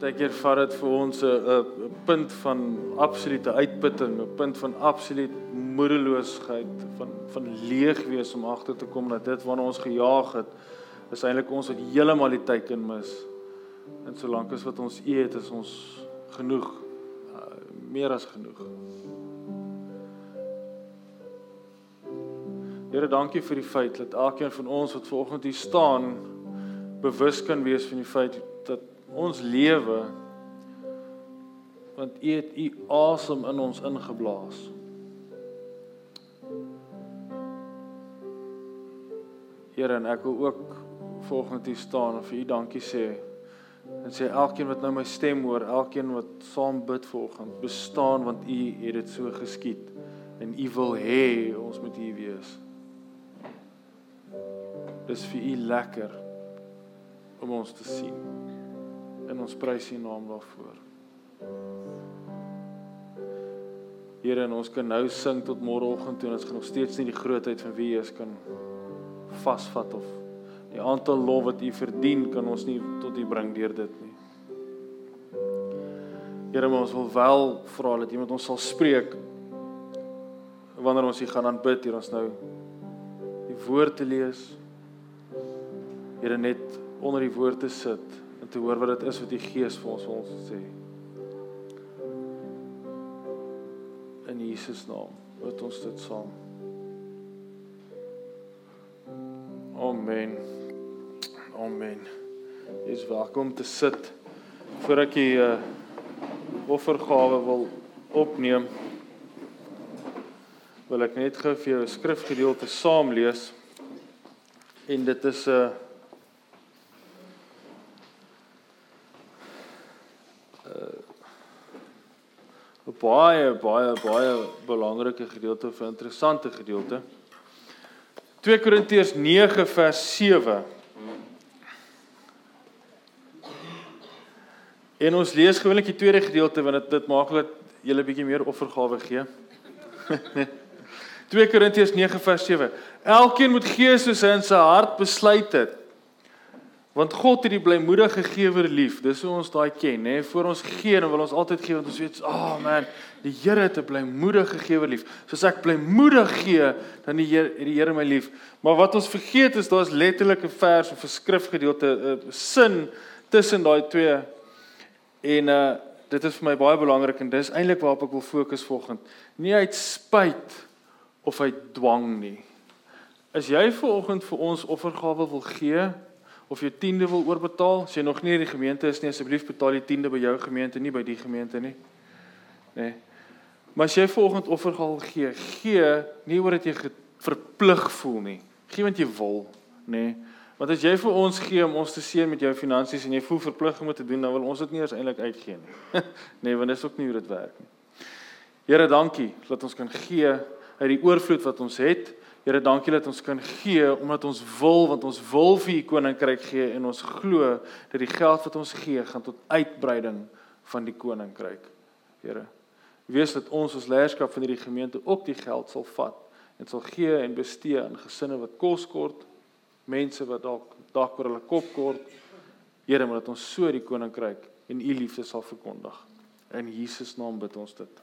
Partykeer vat dit vir ons 'n punt van absolute uitputting, 'n punt van absoluut moedeloosheid, van van leeg wees om agter te kom dat dit waarna ons gejaag het, is eintlik ons wat heeltemal die teiken mis. En solank as wat ons eet, is ons genoeg. Uh, meer as genoeg. Here, dankie vir die feit dat elkeen van ons wat vanoggend hier staan bewus kan wees van die feit dat ons lewe want U het U asem in ons ingeblaas. Here en ek wil ook volgende hier staan en vir U dankie sê. En sê elkeen wat nou my stem hoor, elkeen wat saam bid volgende, bestaan want U het dit so geskied en U wil hê ons moet hier wees. Dis vir U lekker om ons te sien en ons prys U naam daarvoor. Here, en ons kan nou sing tot môreoggend toe en ons gaan nog steeds nie die grootheid van wie U is kan vasvat of die aantal lof wat U verdien kan ons nie tot U bring deur dit nie. Here, maar ons wil wel vra dat iemand ons sal spreek wanneer ons hier gaan aanbid hier ons nou die woord te lees. Here net onder die woord te sit en te hoor wat dit is wat die Gees vir ons wil sê. In Jesus naam bid ons dit saam. Amen. Amen. Jy is welkom te sit voor ek die uh, offergawe wil opneem. Wil ek net gou vir jou 'n skrifgedeelte saam lees. En dit is 'n uh, baie baie baie belangrike gedeelte of 'n interessante gedeelte. 2 Korintiërs 9 vers 7. En ons lees gewoonlik die tweede gedeelte want dit dit maak dat jy 'n bietjie meer offergawe gee. 2 Korintiërs 9 vers 7. Elkeen moet gee soos hy in sy hart besluit het. Want God het die blymoedige gewer lief. Dis hoe ons daai ken, nê? Voor ons gee, dan wil ons altyd gee want ons weet, "Ag oh man, die Here het 'n blymoedige gewer lief." Soos ek blymoedig gee, dan die Here die Here my lief. Maar wat ons vergeet is daar's letterlik 'n vers of 'n skrifgedeelte, 'n sin tussen daai twee. En uh dit is vir my baie belangrik en dis eintlik waarop ek wil fokus vanoggend. Nie uit spyt of uit dwang nie. As jy vanoggend vir ons offergawe wil gee, of jou tiende wil oorbetaal, as jy nog nie in die gemeente is nie, asseblief betaal die tiende by jou gemeente, nie by die gemeente nie. Nê. Nee. Maar as jy volgend offer gaan gee, gee nie oor dat jy verplig voel nie. Gee want jy wil, nê. Nee. Want as jy vir ons gee om ons te seën met jou finansies en jy voel verplig om dit te doen, dan wil ons dit nie eens eintlik uitgee nie. nee, want dit is ook nie hoe dit werk nie. Here, dankie dat ons kan gee uit die oorvloed wat ons het Here, dankie dat ons kan gee omdat ons wil, want ons wil vir u koninkryk gee en ons glo dat die geld wat ons gee gaan tot uitbreiding van die koninkryk. Here, wees dat ons as leierskap van hierdie gemeente ook die geld sal vat en sal gee en bestee aan gesinne wat kos kort, mense wat dalk dak oor hulle kop kort. Here, maar dat ons so die koninkryk en u liefde sal verkondig. In Jesus naam bid ons dit.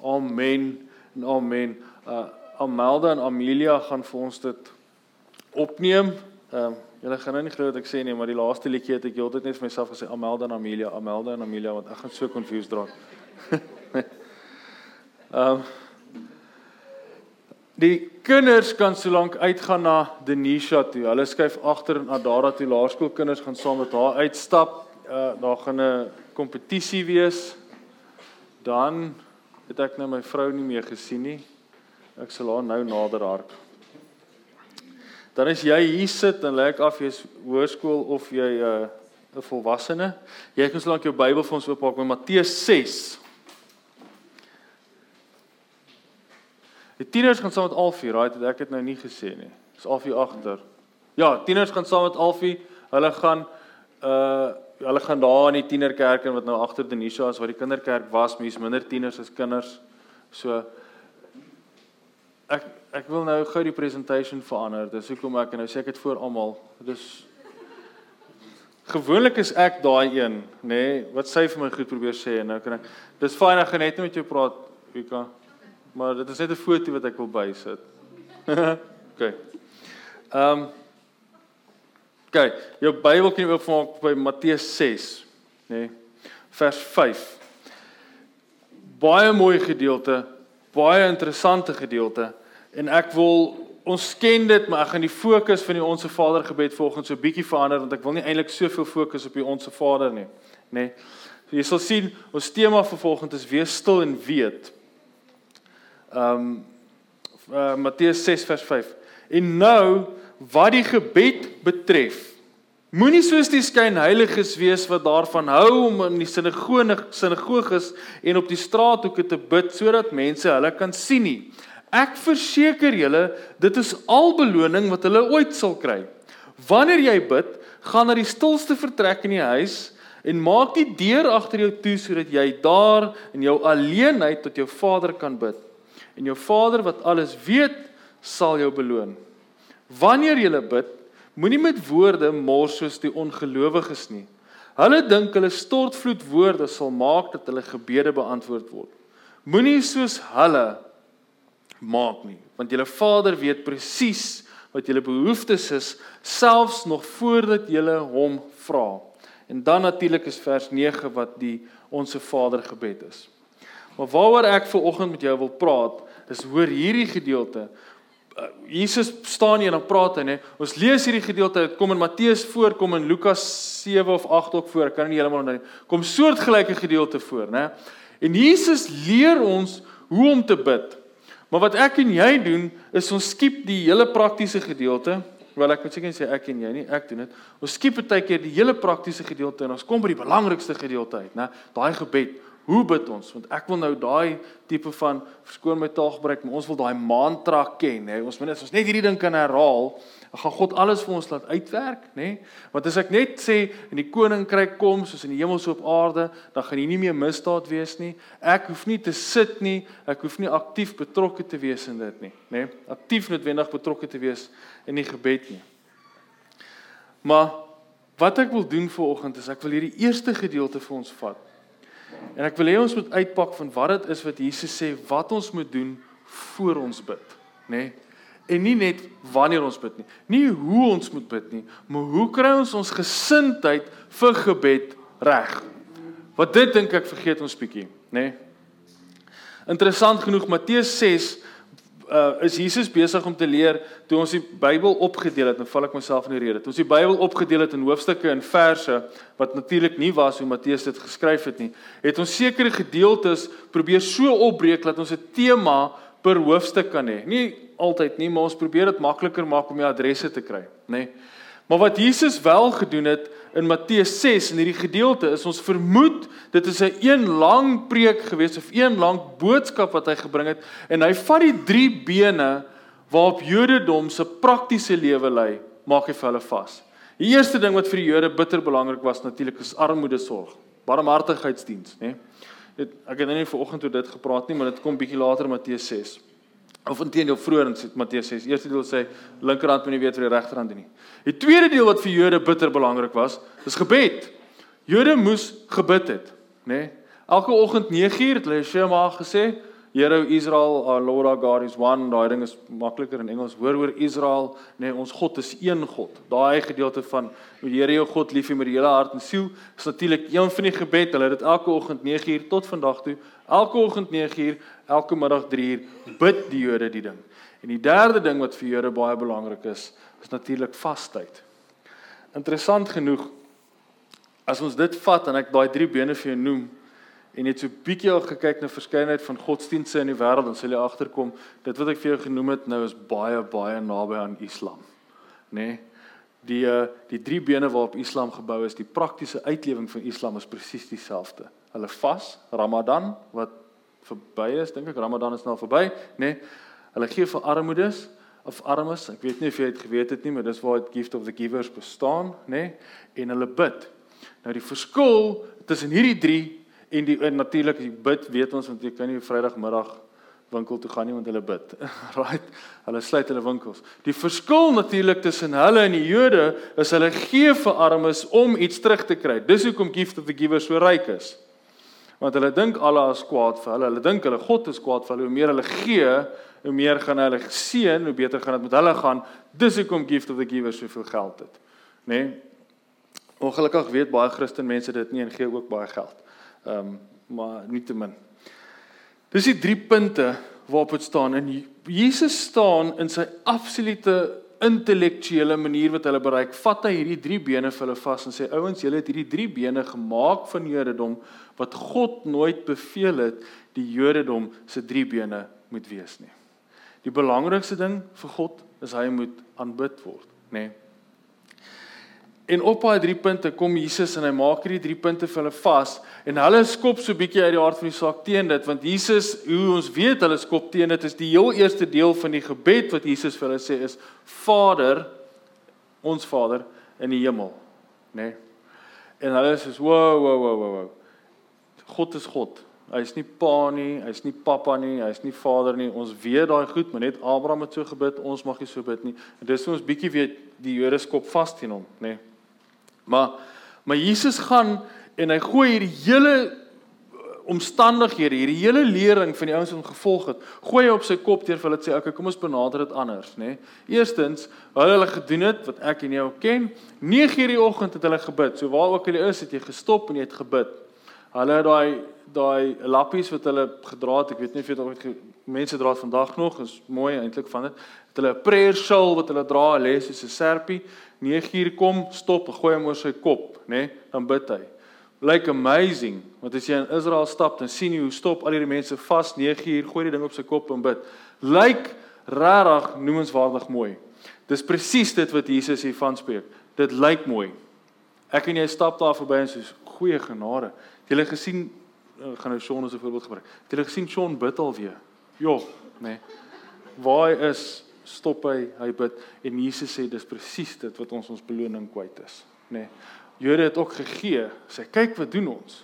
Amen. En amen. Uh Amelda en Amelia gaan vir ons dit opneem. Ehm um, julle gaan nou nie glo wat ek sê nie, maar die laaste liedjie het ek heeltyd net vir myself gesê Amelda en Amelia, Amelda en Amelia want ek gaan so confused raak. Ehm um, Die kinders kan solank uitgaan na Denisha toe. Hulle skuif agter en Adara toe. Laerskoolkinders gaan saam met haar uitstap. Uh daar gaan 'n kompetisie wees. Dan het ek nou my vrou nie meer gesien nie. Ek sal haar nou nader hark. Dan as jy hier sit en lê ek af jy's hoërskool of jy 'n uh, 'n volwassene, jy kan solank jou Bybel vir ons oopmaak met Matteus 6. Die tieners gaan saam met Alfie, right? Ek het nou nie gesê nie. Dis Alfie agter. Ja, tieners gaan saam met Alfie. Hulle gaan uh hulle gaan daar in die tienerkerk en wat nou agter Denisha is waar die kinderkerk was, mense minder tieners as kinders. So ek ek wil nou gou die presentation verander. Dis hoekom ek nou sê ek het voor almal. Dis gewoonlik is ek daai een, nê, nee, wat sy vir my goed probeer sê en nou kan ek dis fyn ek gaan net met jou praat, Vika. Maar dit is net 'n foto wat ek wil bysit. OK. Ehm um, OK, jou Bybel kan jy oopmaak by Matteus 6, nê? Nee, vers 5. Baie mooi gedeelte, baie interessante gedeelte en ek wil ons ken dit, maar ek gaan die fokus van die Onse Vader gebed volgens so 'n bietjie verander want ek wil nie eintlik soveel fokus op die Onse Vader nie, nê. Nee. So jy sal sien ons tema vir volgende is wees stil en weet. Ehm um, uh, Matteus 6 vers 5. En nou wat die gebed betref, moenie soos die skynheiliges wees wat daarvan hou om in die sinagoge sinagoges en op die straathoeke te bid sodat mense hulle kan sien nie. Ek verseker julle, dit is al beloning wat hulle ooit sal kry. Wanneer jy bid, gaan na die stilste vertrek in die huis en maak die deur agter jou toe sodat jy daar in jou alleenheid tot jou Vader kan bid. En jou Vader wat alles weet, sal jou beloon. Wanneer jy bid, moenie met woorde mors soos die ongelowiges nie. Hulle dink hulle stortvloed woorde sal maak dat hulle gebede beantwoord word. Moenie soos hulle maak nie, want julle Vader weet presies wat julle behoeftes is selfs nog voordat julle hom vra. En dan natuurlik is vers 9 wat die onsse Vader gebed is. Maar waaroor ek ver oggend met jou wil praat, is hoor hierdie gedeelte. Uh, Jesus staan hier en dan praat hy, nê. Ons lees hierdie gedeelte, dit kom in Matteus voor, kom in Lukas 7 of 8 ook voor, ek kan nie heeltemal onthou nie. Kom soortgelyke gedeelte voor, nê. En Jesus leer ons hoe om te bid. Maar wat ek en jy doen is ons skiep die hele praktiese gedeelte. Wel ek moet seker sê ek en jy nie, ek doen dit. Ons skiep baie keer die hele praktiese gedeelte en ons kom by die belangrikste gedeelte uit, né? Daai gebed. Hoe bid ons? Want ek wil nou daai tipe van verskoon my taal gebruik, maar ons wil daai mantra ken, hè. Ons moet net ons net hierdie ding kan herhaal gaan God alles vir ons laat uitwerk, nê? Want as ek net sê in die koninkryk kom soos in die hemel so op aarde, dan gaan hier nie meer misdaad wees nie. Ek hoef nie te sit nie, ek hoef nie aktief betrokke te wees in dit nie, nê? Aktief noodwendig betrokke te wees in die gebed nie. Maar wat ek wil doen vir oggend is ek wil hierdie eerste gedeelte vir ons vat. En ek wil hê ons moet uitpak van wat dit is wat Jesus sê wat ons moet doen voor ons bid, nê? Nee? en nie net wanneer ons bid nie. Nie hoe ons moet bid nie, maar hoe kry ons ons gesindheid vir gebed reg? Wat dit dink ek vergeet ons bietjie, nê? Nee? Interessant genoeg Matteus 6 uh is Jesus besig om te leer toe ons die Bybel opgedeel het, nou val ek myself in die rede. Toe ons die Bybel opgedeel het in hoofstukke en verse wat natuurlik nie was hoe Matteus dit geskryf het nie, het ons sekere gedeeltes probeer so opbreek dat ons 'n tema per hoofstuk kan hê. Nie altyd nie, maar ons probeer dit makliker maak om die adresse te kry, nê. Nee. Maar wat Jesus wel gedoen het in Matteus 6 in hierdie gedeelte is ons vermoed dit is 'n een lang preek gewees of een lang boodskap wat hy gebring het en hy vat die drie bene waarop Jodendom se praktiese lewe lê, maak hy vir hulle vas. Die eerste ding wat vir die Jode bitter belangrik was natuurlik is armoede sorg, barmhartigheidsdiens, nê. Dit ek het nou nie vanoggend oor dit gepraat nie, maar dit kom bietjie later in Matteus 6 of intedeel vroeër in Matteus 6. Eerste deel sê linkerhand moenie weet wat die regterhand doen nie. Die tweede deel wat vir Jode bitter belangrik was, is gebed. Jode moes gebid het, nê? Nee? Elke oggend 9uur het hulle Shema gesê, Here Israel, our Lord our God is one. Daai ding is makliker in Engels. Hoor oor Israel, nê, nee, ons God is een God. Daai gedeelte van met die Here jou God lief hê met die hele hart en siel is natuurlik een van die gebed. Hulle het dit elke oggend 9uur tot vandag toe, elke oggend 9uur, elke middag 3uur bid die Jode die ding. En die derde ding wat vir Jode baie belangrik is, is natuurlik vastyd. Interessant genoeg as ons dit vat en ek daai drie bene vir jou noem, en net so bietjie al gekyk na verskeidenheid van godsdienste in die wêreld, dan sal jy agterkom dit wat ek vir jou genoem het nou is baie baie naby aan Islam. Nê? Nee? Die eh, die drie bene waarop Islam gebou is, die praktiese uitlewing van Islam is presies dieselfde. Hulle vas, Ramadan wat verby is, dink ek Ramadan is nou verby, nê? Nee? Hulle gee vir armoedes of armes. Ek weet nie of jy dit geweet het nie, maar dis waar die gift of the givers bestaan, nê? Nee? En hulle bid. Nou die verskil tussen hierdie drie En die natuurlik die bid weet ons want jy kan nie Vrydagmiddag winkel toe gaan nie want hulle bid. right? Hulle sluit hulle winkels. Die verskil natuurlik tussen hulle en die Jode is hulle gee vir armes om iets terug te kry. Dis hoekom gift of the giver so ryk is. Want hulle dink Allah is kwaad vir hulle. Hulle dink hulle God is kwaad vir hulle. Hoe meer hulle gee, hoe meer gaan hulle seën, hoe beter gaan dit met hulle gaan. Dis hoekom gift of the giver soveel geld het. Nê? Nee? Ongelukkig weet baie Christen mense dit nie en gee ook baie geld. Ehm um, maar nie te min. Dis die drie punte waarop dit staan en Jesus staan in sy absolute intellektuele manier wat hulle bereik. Vat hy hierdie drie bene vir hulle vas en sê ouens, julle het hierdie drie bene gemaak van Jodendom wat God nooit beveel het die Jodendom se drie bene moet wees nie. Die belangrikste ding vir God is hy moet aanbid word, nê? Nee. En op daai drie punte kom Jesus en hy maak hierdie drie punte vir hulle vas en hulle skop so bietjie uit die hart van die saak teen dit want Jesus, hoe ons weet hulle skop teen dit is die heel eerste deel van die gebed wat Jesus vir hulle sê is Vader, ons Vader in die hemel, nê? Nee? En hulle sê wow wow wow wow. God is God. Hy's nie pa nie, hy's nie pappa nie, hy's nie vader nie. Ons weet daai goed, maar net Abraham het so gebid, ons mag nie so bid nie. En dis hoe ons bietjie weet die Jode skop vas teen hom, nê? Nee? Maar maar Jesus gaan en hy gooi hierdie hele uh, omstandighede, hierdie hele lering van die ouens wat hom gevolg het, gooi hy op sy kop deur vir hulle sê, "Oké, kom ons benader dit anders, nê?" Nee. Eerstens, hulle hulle gedoen het wat ek en jou ken. 9:00 die oggend het hulle gebid. So waar ook jy is, het jy gestop en jy het gebid. Hulle het daai daai lappies wat hulle gedra het, ek weet nie of jy dit ooit mense dra dit vandag nog, is mooi eintlik van dit. Het hulle 'n prayer shawl wat hulle dra, lê soos 'n serpie. 9 uur kom, stop, gooi hom oor sy kop, nê? Nee, dan bid hy. Like amazing, want as jy in Israel stap, dan sien jy hoe stop al hierdie mense vas 9 uur, gooi die ding op sy kop en bid. Like rarig noemenswaardig mooi. Dis presies dit wat Jesus hiervan spreek. Dit lyk mooi. Ek en jy stap daar verby en sê goeie genade. Het jy gesien ek gaan nou Sean as 'n voorbeeld gebruik. Het jy gesien Sean bid alweer? Ja, nê. Nee. Waar is, stop hy, hy bid en Jesus sê dis presies dit wat ons ons beloning kwyt is, nê. Nee. Jode het ook gegee, sê kyk wat doen ons.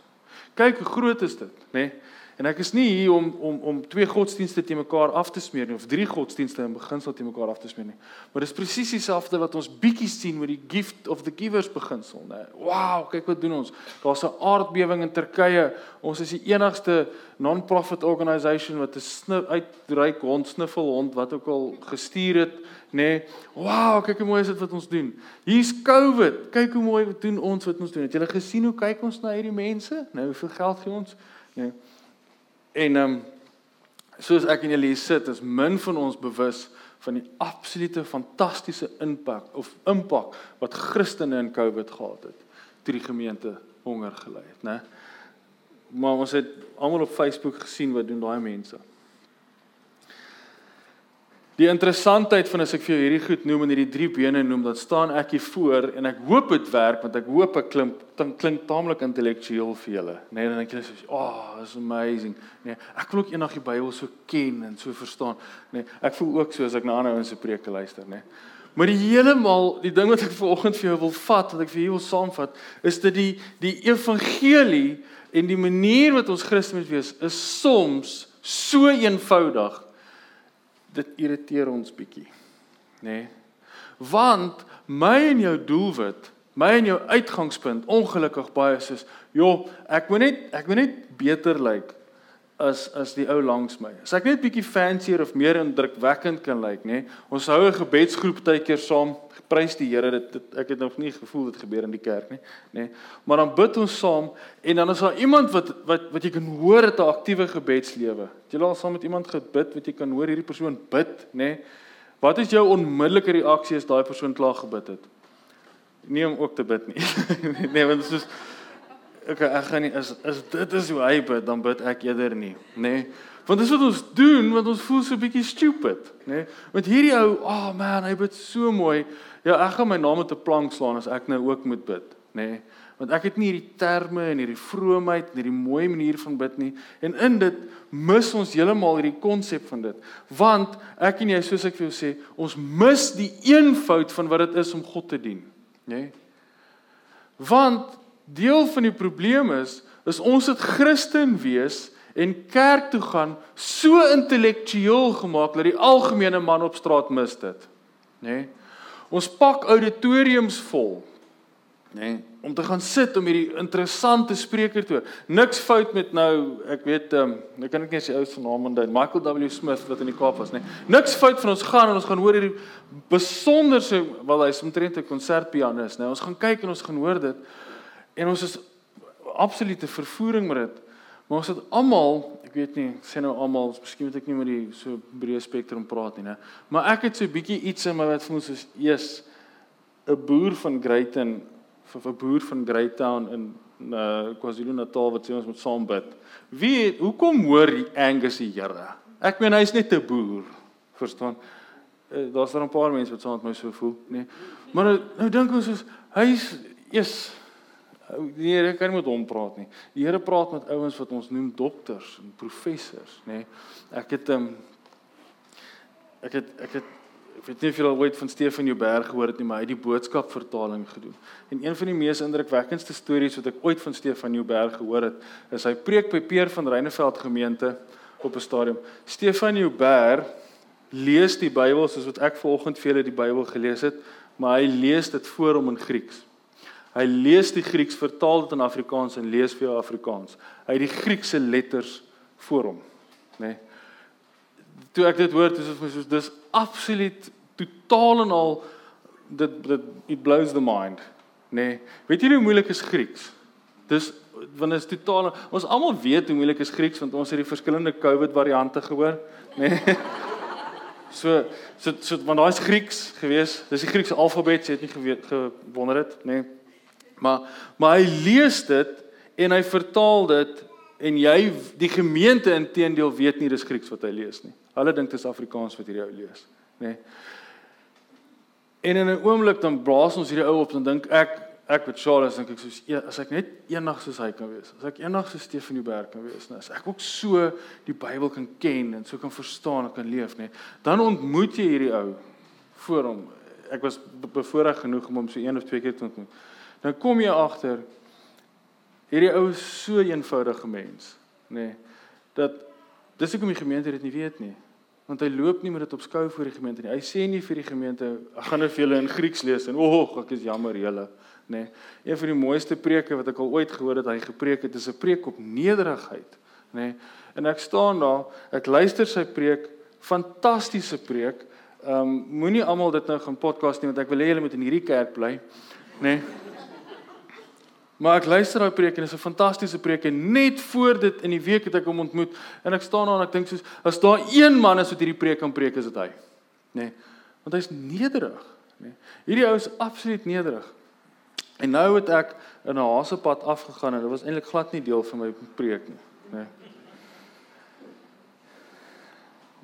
Kyk hoe groot is dit, nê. Nee. En ek is nie hier om om om twee godsdienste te mekaar af te smeer nie of drie godsdienste in beginsel te mekaar af te smeer nie. Maar dis presies dieselfde wat ons bietjie sien met die gift of the givers beginsel, né? Wow, kyk wat doen ons. Daar's 'n aardbewing in Turkye. Ons is die enigste non-profit organisation wat 'n uitreik hond sniffel hond wat ook al gestuur het? Nee. Wow, kyk hoe mooi is dit wat ons doen. Hier's COVID. Kyk hoe mooi doen ons wat ons doen. Het julle gesien hoe kyk ons na hierdie mense? Nou hoeveel geld gee ons? Nee. En ehm um, soos ek en julle hier sit, is min van ons bewus van die absolute fantastiese impak of impak wat Christene in COVID gehad het toe die gemeente honger gely het, né? Maar ons het almal op Facebook gesien wat doen daai mense. Die interessantheid van as ek vir jou hierdie goed noem en hierdie drie bene noem, dan staan ek hier voor en ek hoop dit werk want ek hoop ek klink klink taamlik intellektueel vir julle. Nee, dan dink julle so, "Ag, oh, is amazing." Nee, ek wil ook eendag die Bybel so ken en so verstaan. Nee, ek voel ook so as ek na ander ouens se preke luister, nee. Maar die heeltemal, die ding wat ek vanoggend vir jou wil vat, wat ek vir jou wil saamvat, is dit die die evangelie en die manier wat ons Christen moet wees, is soms so eenvoudig dit irriteer ons bietjie. Nê? Nee? Want my en jou doelwit, my en jou uitgangspunt ongelukkig baie is, joh, ek moet net ek moet net beter lyk like as as die ou langs my. As ek net bietjie fancier of meer indrukwekkend kan lyk, like, nê? Nee? Ons hou 'n gebedsgroep tyd keer saam prys die Here dit, dit ek het nog nie gevoel dit gebeur in die kerk nie nê maar dan bid ons saam en dan is daar iemand wat wat wat jy kan hoor het 'n aktiewe gebedslewe. Het jy al saam met iemand gebid wat jy kan hoor hierdie persoon bid nê wat is jou onmiddellike reaksie as daai persoon klaar gebid het? Nie om ook te bid nie. Nee want dit is okay ek gaan nie is is dit is hoe hy bid dan bid ek eerder nie nê Want dis wat ons doen want ons voel so bietjie stupid, né? Nee? Want hierdie ou, oh man, hy bid so mooi. Ja, ek gaan my naam op 'n plank slaan as ek nou ook moet bid, nê? Nee, want ek het nie hierdie terme en hierdie vroomheid en hierdie mooi manier van bid nie. En in dit mis ons heeltemal hierdie konsep van dit. Want ek en jy, soos ek vir jou sê, ons mis die eenvoud van wat dit is om God te dien, nê? Nee? Want deel van die probleem is is ons het Christen wees en kerk toe gaan so intellektueel gemaak dat die algemene man op straat mis dit. Nê? Nee? Ons pak auditoriums vol. Nê? Nee? Om te gaan sit om hierdie interessante spreker te hoor. Niks fout met nou, ek weet ehm um, ek kan ek nie sy ou se naam onthou, Michael W Smith wat in die Kaap was, nê. Nee? Niks fout van ons gaan en ons gaan hoor hierdie besonderse wel hy's omtrent 'n konsertpianis, nê. Nee? Ons gaan kyk en ons gaan hoor dit. En ons is absolute vervoering met dit. Maar ons het almal, ek weet nie, sê nou almal, miskien moet ek nie met die so breë spektrum praat nie, né? Maar ek het so bietjie iets in my wat voel soos eers 'n boer van Greytown of 'n boer van Greytown in uh, KwaZulu-Natal wat sê ons moet saam bid. Wie het, hoekom hoor Angus die Here? Ek meen hy's net 'n boer, verstaan? Uh, Daar's daar 'n paar mense wat saam met my so voel, nê? Nee. Maar nou, nou dink ons soos hy's eers Die Here kan nie met hom praat nie. Die Here praat met ouens wat ons noem dokters en professors, nê. Nee. Ek het ehm um, ek het ek het ek weet nie of julle ooit van Stefan Jouberg gehoor het nie, maar hy het die boodskap vertaling gedoen. En een van die mees indrukwekkendste stories wat ek ooit van Stefan Jouberg gehoor het, is hy preek by Peer van Reyneveld gemeente op 'n stadium. Stefan Jouberg lees die Bybel soos wat ek vanoggend vir julle die Bybel gelees het, maar hy lees dit voor hom in Grieks. Hy lees die Grieks, vertaal dit in Afrikaans en lees vir jou Afrikaans. Hy het die Griekse letters voor hom, nê. Nee. Toe ek dit hoor, dis vir my soos dis absoluut totaal en al dit dit it blows the mind, nê. Nee. Weet jy hoe moeilik is Grieks? Dis want dit is totaal ons almal weet hoe moeilik is Grieks want ons het die verskillende COVID variante gehoor, nê. Nee. So so so want daai's Grieks gewees. Dis die Griekse alfabet, jy het nie geweet gewonder dit, nê. Nee. Maar maar hy lees dit en hy vertaal dit en jy die gemeente intedeel weet nie dis Grieks wat hy lees nie. Hulle dink dit is Afrikaans wat hierdie ou lees, nê. Nee. En in 'n oomblik dan blaas ons hierdie ou op en dink ek ek met Charles dink ek soos ja, as ek net eendag soos hy kan wees. As ek eendag so Stefan Nieuwberg kan wees, nou as ek ook so die Bybel kan ken en so kan verstaan en kan leef, nê. Dan ontmoet jy hierdie ou voor hom. Ek was bevoorreg genoeg om hom so een of twee keer te ontmoet. Dan kom jy agter hierdie ou so eenvoudige mens, nê, nee, dat dis hoekom die gemeente dit nie weet nie. Want hy loop nie met dit op skou voor die gemeente nie. Hy sê nie vir die gemeente, ek gaan nou vir julle in Grieks lees en oog, ek is jammer julle, nê. Nee, een van die mooiste preke wat ek al ooit gehoor het hy gepreek het, is 'n preek op nederigheid, nê. Nee, en ek staan daar, ek luister sy preek, fantastiese preek. Ehm um, moenie almal dit nou gaan podcast nie want ek wil hê julle moet in hierdie kerk bly, nê. Nee. Maar ek luister daai preek en dit is 'n fantastiese preek en net voor dit in die week het ek hom ontmoet en ek staan daar en ek dink soos as daar een man is wat hierdie preek kan preek is dit hy. Nê. Nee, want hy's nederig, nê. Nee. Hierdie ou is absoluut nederig. En nou het ek in 'n hasepad afgegaan en dit was eintlik glad nie deel van my preek nie, nê. Nee.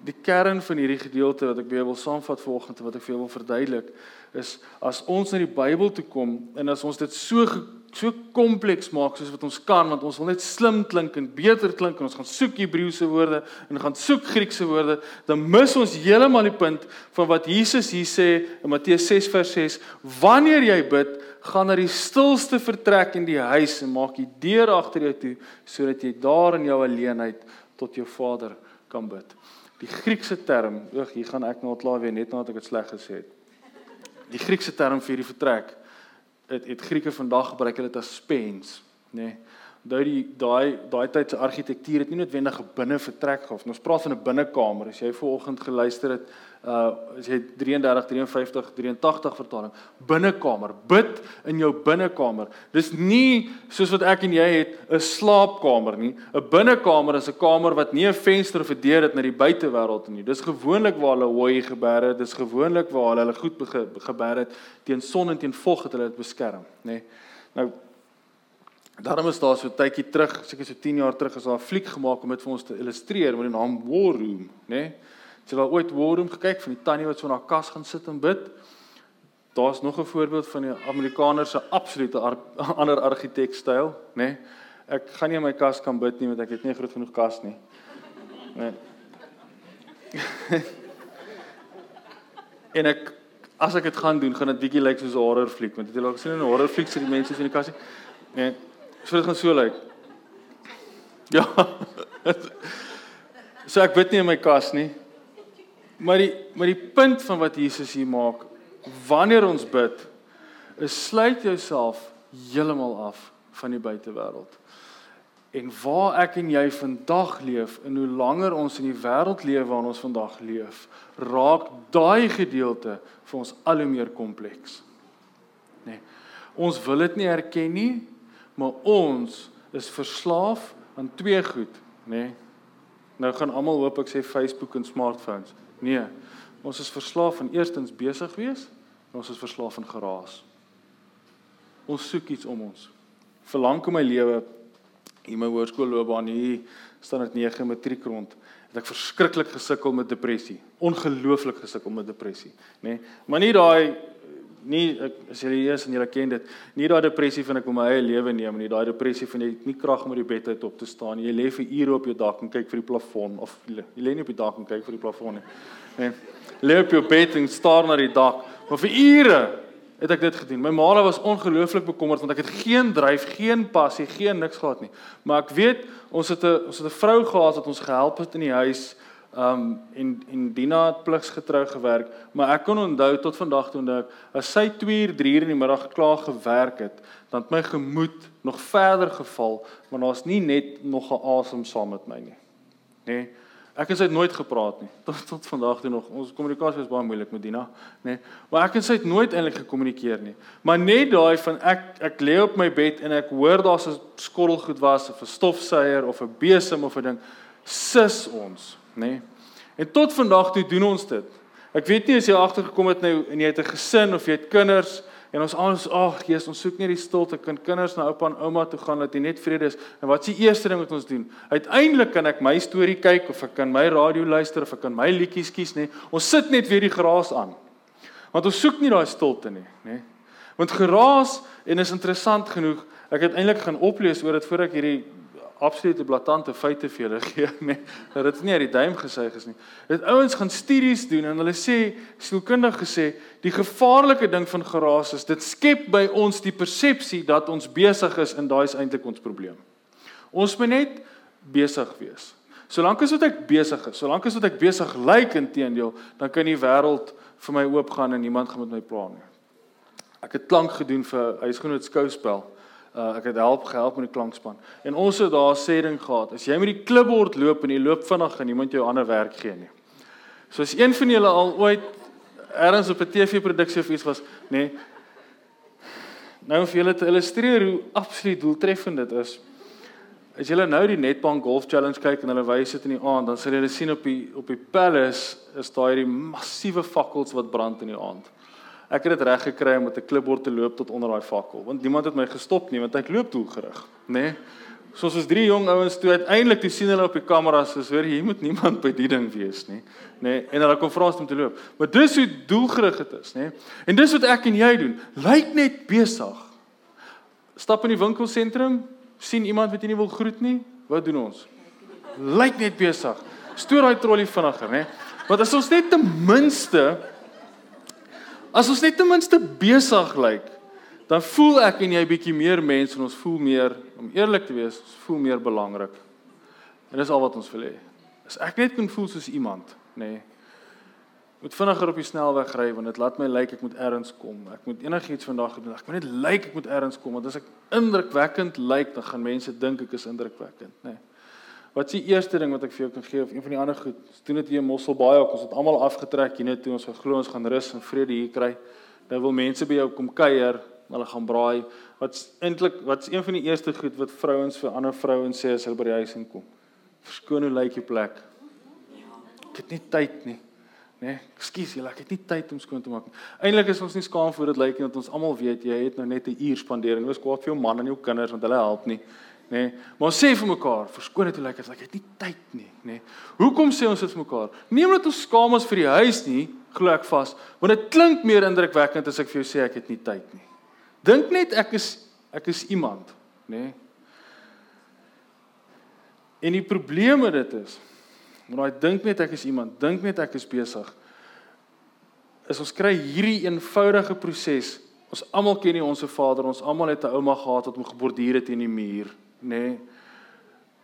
Die kern van hierdie gedeelte wat ek wil saamvat vanoggend en wat ek vir julle wil verduidelik is as ons na die Bybel toe kom en as ons dit so so kompleks maak soos wat ons kan want ons wil net slim klink en beter klink en ons gaan soek Hebreëse woorde en gaan soek Griekse woorde dan mis ons heeltemal die punt van wat Jesus hier sê in Matteus 6 vers 6 wanneer jy bid gaan na die stilste vertrek in die huis en maak die deur agter jou toe sodat jy daar in jou alleenheid tot jou Vader kan bid. Die Griekse term oek hier gaan ek nou al klaar weer net nadat ek dit sleg gesê het. Die Griekse term vir die vertrek het het Grieke vandag gebruik hulle dit as spens, nê. Nee. Daai die daai daai tyd se argitektuur het nie noodwendig 'n binne vertrek gehad. Ons praat van 'n binnekamer. As jy vanoggend geluister het, uh as jy 33 53 83 vertaling, binnekamer. Bid in jou binnekamer. Dis nie soos wat ek en jy het 'n slaapkamer nie. 'n Binnekamer is 'n kamer wat nie 'n venster of 'n deur het na die buitewêreld nie. Dis gewoonlik waar hulle hooi geberre, dis gewoonlik waar hulle hulle goed geberre het teen son en teen vog het hulle dit beskerm, nê. Nee. Nou Daarom is daar so tydjie terug, seker so 10 jaar terug, is daar 'n fliek gemaak om dit vir ons te illustreer met die naam War Room, né? Nee? Het jy al ooit War Room gekyk van die tannie wat so haar kas gaan sit en bid? Daar's nog 'n voorbeeld van die Amerikaners se absolute ar ander argitekstyl, né? Nee? Ek gaan nie in my kas kan bid nie want ek het nie groot genoeg kas nie. Nee. en ek as ek dit gaan doen, gaan dit bietjie lyk soos 'n horror fliek, want jy het al gesien 'n horror fliek sit die mense in die kas nie. Nee. So dit gaan so lyk. Ja. so ek bid nie in my kas nie. Maar die maar die punt van wat Jesus hier maak, wanneer ons bid, is sluit jouself heeltemal af van die buitewêreld. En waar ek en jy vandag leef en hoe langer ons in die wêreld leef waarin ons vandag leef, raak daai gedeelte vir ons al hoe meer kompleks. Nee. Ons wil dit nie erken nie, maar ons is verslaaf aan twee goed, nê? Nee. Nou gaan almal hoop ek sê Facebook en smartphones. Nee. Ons is verslaaf aan eerstens besig wees en ons is verslaaf aan geraas. Ons soek iets om ons. Verlang in my lewe in my hoërskoolloopbaan hier standaard 9 matriek rond het ek verskriklik gesukkel met depressie. Ongelooflik gesukkel met depressie, nê? Nee. Maar nie daai nie ek as jy is en jy ken dit, nie daai depressie van ek wil my eie lewe neem nie, daai depressie van jy het nie krag om uit die bed uit op te staan nie. Jy lê vir ure op jou dak en kyk vir die plafon of jy lê nie op die dak en kyk vir die plafon nie. Nee. Lê op jou bed en staar na die dak. Maar vir ure het ek dit gedoen. My ma was ongelooflik bekommerd want ek het geen dryf, geen passie, geen niks gehad nie. Maar ek weet ons het 'n ons het 'n vrou gehad wat ons gehelp het in die huis Um en en Dina het pligsgetrou gewerk, maar ek kon onthou tot vandag toe dat as sy 2 uur 3 uur in die middag klaar gewerk het, dan het my gemoed nog verder geval, want daar's nie net nog 'n asem saam met my nie. Nê? Nee, ek en sy het nooit gepraat nie. Tot tot vandag toe nog. Ons kommunikasie is baie moeilik met Dina, nê? Nee, maar ek en sy het nooit eintlik gekommunikeer nie. Maar net daai van ek ek lê op my bed en ek hoor daar's 'n skottelgoed was of 'n stofsuier of 'n besem of 'n ding, sis ons nê. Nee? En tot vandag toe doen ons dit. Ek weet nie as jy agtergekom het nou en jy het 'n gesin of jy het kinders en ons alles ag Jesus ons soek net die stilte kan kinders na oupa en ouma toe gaan dat jy net vrede is. En wat is die eerste ding wat ons doen? Uiteindelik kan ek my storie kyk of ek kan my radio luister of ek kan my liedjies kies nê. Ons sit net weer die geraas aan. Want ons soek nie daai stilte nie, nê. Want geraas en is interessant genoeg. Ek het eintlik gaan oplees oor dit voor ek hierdie absolute blaatante feite vir julle gee, nee. Dat dit nie uit die duim gesuig is nie. Dit ouens gaan studies doen en hulle sê, sielkundig gesê, die gevaarlike ding van geraas is dit skep by ons die persepsie dat ons besig is en daai is eintlik ons probleem. Ons moet net besig wees. Solank as wat ek besig is, solank as wat ek besig lyk like, inteendeel, dan kan die wêreld vir my oopgaan en niemand gaan met my praat nie. Ek het klank gedoen vir huisgenoot skouspel. Uh, ek het help gehelp met die klankspan. En ons het daar sê ding gehad. As jy met die klipbord loop en jy loop vinnig en iemand jou ander werk gee nie. So as een van julle al ooit ergens op 'n TV-produksie of iets was, nê. Nee, nou vir julle te illustreer hoe absoluut doeltreffend dit is. As julle nou die Netbank Golf Challenge kyk en hulle wys dit in die aand, dan sal julle sien op die op die palace is daai die massiewe fakkels wat brand in die aand. Ek het dit reg gekry om met 'n klipbord te loop tot onder daai fakkel, want niemand het my gestop nie want ek loop doelgerig, nê? Nee? Soos ons drie jong ouens toe uiteindelik te sien hulle op die kameras, is hoor hier moet niemand by die ding wees nie, nê? Nee? En hulle kom vra ons om te loop. Maar dis hoe doelgerig dit is, nê? Nee? En dis wat ek en jy doen. Lyk net besig. Stap in die winkelsentrum, sien iemand wat jy nie wil groet nie, wat doen ons? Lyk net besig. Stoor daai trolly vinniger, nê? Want as ons net ten minste As ons net ten minste besig lyk, dan voel ek en jy bietjie meer mens en ons voel meer om eerlik te wees, ons voel meer belangrik. En dis al wat ons wil hê. As ek net kan voel soos iemand, nê. Nee, moet vinniger op die snelweg ry want dit laat my lyk ek moet ergens kom. Ek moet enigiets vandag doen. Ek moet net lyk ek moet ergens kom want as ek indrukwekkend lyk, dan gaan mense dink ek is indrukwekkend, nê. Nee. Wat is die eerste ding wat ek vir jou kan gee of een van die ander goed? Doen dit hier in Mosselbaai. Ons het almal afgetrek hier net toe ons geglo ons gaan rus en vrede hier kry. Nou wil mense by jou kom kuier, hulle gaan braai. Wat's eintlik wat's een van die eerste goed wat vrouens vir ander vrouens sê as hulle by die huis inkom? Verskoon hoe lyk die plek? Ek het nie tyd nie. Nee, ekskuus julle, ek het nie tyd om skoon te maak nie. Eintlik is ons nie skaam voor dit lyk nie want ons almal weet jy het nou net 'n uur spandeer en jy is kwaad vir jou man en jou kinders want hulle help nie nê. Nee, maar ons sê vir mekaar, verskoon dit hoe lyk dit, ek het nie tyd nie, nê. Nee. Hoekom sê ons dit vir mekaar? Nie omdat ons skaam ons vir die huis nie, glo ek vas, want dit klink meer indrukwekkend as ek vir jou sê ek het nie tyd nie. Dink net ek is ek is iemand, nê. Nee. En die probleem met dit is, wanneer jy dink net ek is iemand, dink net ek is besig, is ons kry hierdie eenvoudige proses Ons almal ken nie ons Vader, ons almal het 'n ouma gehad wat hom geborduur het in die muur nê. Nee.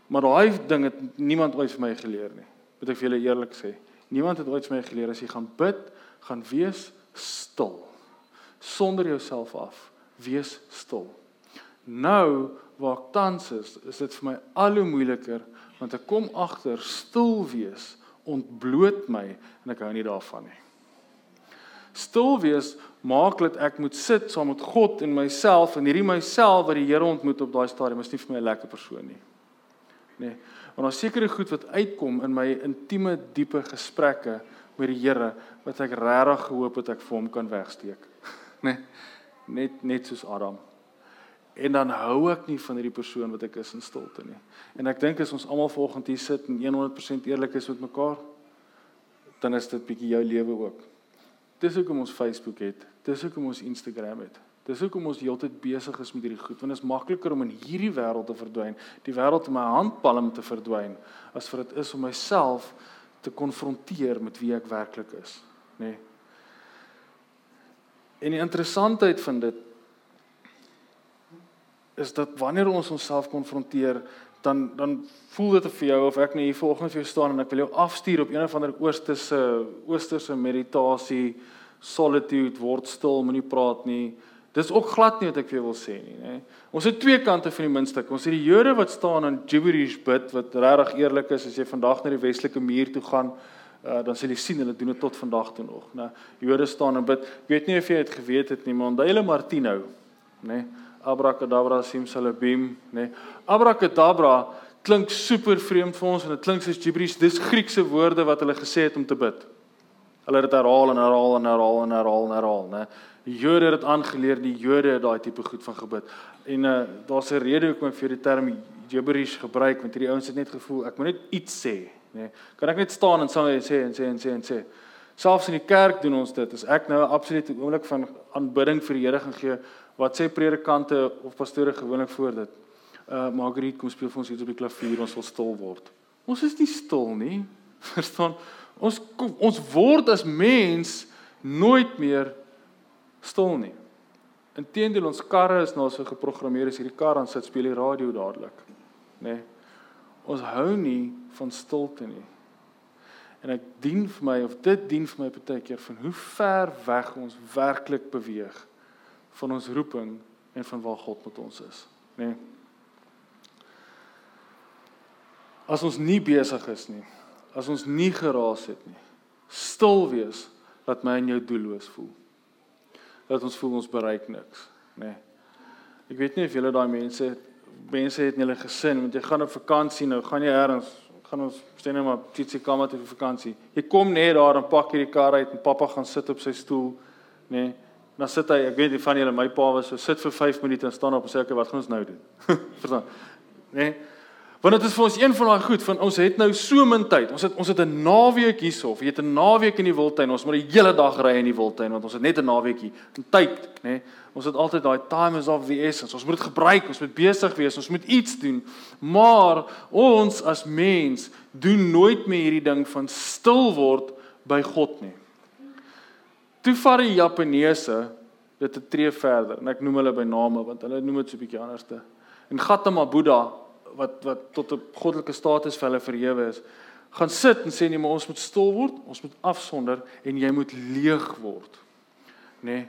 Maar daai ding het niemand ooit vir my geleer nie. Moet ek vir julle eerlik sê. Niemand het ooit vir my geleer as jy gaan bid, gaan wees stil. Sonder jouself af. Wees stil. Nou waar ek tans is, is dit vir my al hoe moeiliker want ek kom agter stil wees ontbloot my en ek hou nie daarvan nie. Stil wees maak dat ek moet sit saam met God en myself en hierdie myself wat die Here ontmoet op daai stadium is nie vir my 'n lekker persoon nie. Nee, want daar sekerre goed wat uitkom in my intieme diepe gesprekke met die Here wat ek regtig gehoop het ek vir hom kan wegsteek. Nee. Net net soos Adam en dan hou ek nie van hierdie persoon wat ek is in stilte nie. En ek dink as ons almal volgende hier sit en 100% eerlik is met mekaar, dan is dit bietjie jou lewe ook. Dis hoekom ons Facebook het. Dis hoekom ons Instagram het. Dis hoekom ons heeltyd besig is met hierdie goed want dit is makliker om in hierdie wêreld te verdwyn, die wêreld in my handpalm te verdwyn as vir dit is om myself te konfronteer met wie ek werklik is, nê? Nee. En die interessantheid van dit is dat wanneer ons onsself konfronteer, dan dan voel dit vir jou of ek net hier vanoggend vir jou staan en ek wil jou afstuur op een of ander oosterse oosterse meditasie, solitude, word stil, moenie praat nie. Dis ook glad nie wat ek vir jou wil sê nie, nê. Ons het twee kante van die muntstuk. Ons het die Jode wat staan in gibberish bid wat regtig eerlik is as jy vandag na die westelike muur toe gaan, uh, dan sal jy sien hulle doen dit tot vandag toe nog, nê. Jode staan en bid. Ek weet nie of jy dit geweet het nie, maar onthou hulle Martino, nê. Abracadabra simsalabim, nê. Nee. Abracadabra klink super vreemd vir ons en dit klink soos gibberish. Dis Griekse woorde wat hulle gesê het om te bid. Hulle het dit herhaal en herhaal en herhaal en herhaal en herhaal, nê. Die Jode het dit aangeleer, die Jode het daai tipe goed van gebid. En uh daar's 'n rede hoekom ek vir die term gibberish gebruik want hierdie ouens het net gevoel ek moet net iets sê, nê. Kan ek net staan en sê en sê en sê en sê en sê. Selfs in die kerk doen ons dit. As ek nou 'n absolute oomblik van aanbidding vir die Here gaan gee, Wat sê predikante of pastore gewoonlik voor dit? Uh Margriet kom speel vir ons iets op die klavier, ons wil stil word. Ons is nie stil nie. Verstaan? Ons ons word as mens nooit meer stil nie. Inteendeel ons karre is nou so geprogrammeer as hierdie kar aan sit speel die radio dadelik, nê? Nee. Ons hou nie van stilte nie. En ek dien vir my of dit dien vir my baie keer van hoe ver weg ons werklik beweeg van ons roeping en van waar God met ons is, nê? Nee. As ons nie besig is nie, as ons nie geraas het nie, stil wees dat my en jou doelloos voel. Dat ons voel ons bereik niks, nê? Nee. Ek weet nie of julle daai mense mense het in hulle gesin, want jy gaan op vakansie nou, gaan jy eers gaan ons sê net maar ietsie kom uit vir vakansie. Jy kom net daar en pak hierdie kar uit en pappa gaan sit op sy stoel, nê? Nee, dan sit hy, ek weet nie van julle my pa was so sit vir 5 minute en staan op en sê okay, wat gaan ons nou doen? Verstaan? Nee. Want dit is vir ons een van daai goed van ons het nou so min tyd. Ons het ons het 'n naweek hierso of jy het 'n naweek in die wildtuin. Ons moet die hele dag ry in die wildtuin want ons het net 'n naweekie. En tyd, nê? Nee, ons het altyd daai time is of the essence. Ons moet dit gebruik, ons moet besig wees, ons moet iets doen. Maar ons as mens doen nooit meer hierdie ding van stil word by God nie. Toe vat die Japaneese dit 'n tree verder en ek noem hulle by name want hulle noem dit so 'n bietjie anderste. En Gautama Buddha wat wat tot 'n goddelike status vir hulle verhewe is, gaan sit en sê nee, maar ons moet stil word, ons moet afsonder en jy moet leeg word. Nê? Nee,